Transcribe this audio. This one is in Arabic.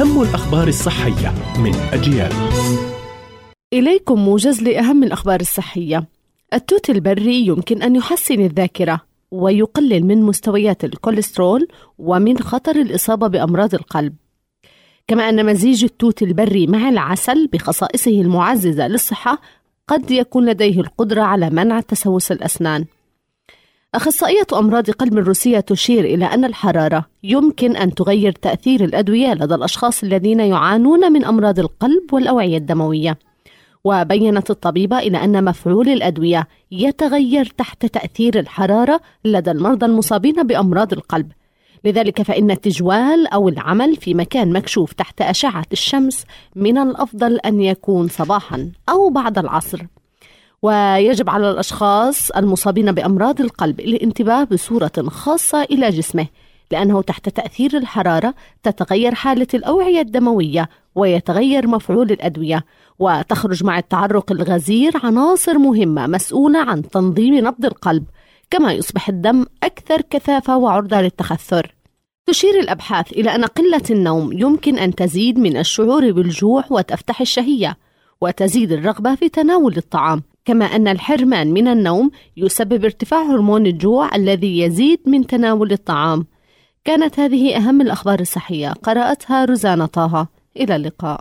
أهم الأخبار الصحية من أجيال. إليكم موجز لأهم الأخبار الصحية. التوت البري يمكن أن يحسن الذاكرة ويقلل من مستويات الكوليسترول ومن خطر الإصابة بأمراض القلب. كما أن مزيج التوت البري مع العسل بخصائصه المعززة للصحة قد يكون لديه القدرة على منع تسوس الأسنان. أخصائية أمراض قلب الروسية تشير إلى أن الحرارة يمكن أن تغير تأثير الأدوية لدى الأشخاص الذين يعانون من أمراض القلب والأوعية الدموية. وبينت الطبيبة إلى أن مفعول الأدوية يتغير تحت تأثير الحرارة لدى المرضى المصابين بأمراض القلب. لذلك فإن التجوال أو العمل في مكان مكشوف تحت أشعة الشمس من الأفضل أن يكون صباحا أو بعد العصر. ويجب على الأشخاص المصابين بأمراض القلب الانتباه بصورة خاصة إلى جسمه لأنه تحت تأثير الحرارة تتغير حالة الأوعية الدموية ويتغير مفعول الأدوية وتخرج مع التعرق الغزير عناصر مهمة مسؤولة عن تنظيم نبض القلب كما يصبح الدم أكثر كثافة وعرضة للتخثر. تشير الأبحاث إلى أن قلة النوم يمكن أن تزيد من الشعور بالجوع وتفتح الشهية وتزيد الرغبة في تناول الطعام. كما أن الحرمان من النوم يسبب ارتفاع هرمون الجوع الذي يزيد من تناول الطعام. كانت هذه أهم الأخبار الصحية. قرأتها روزانا طه. إلى اللقاء.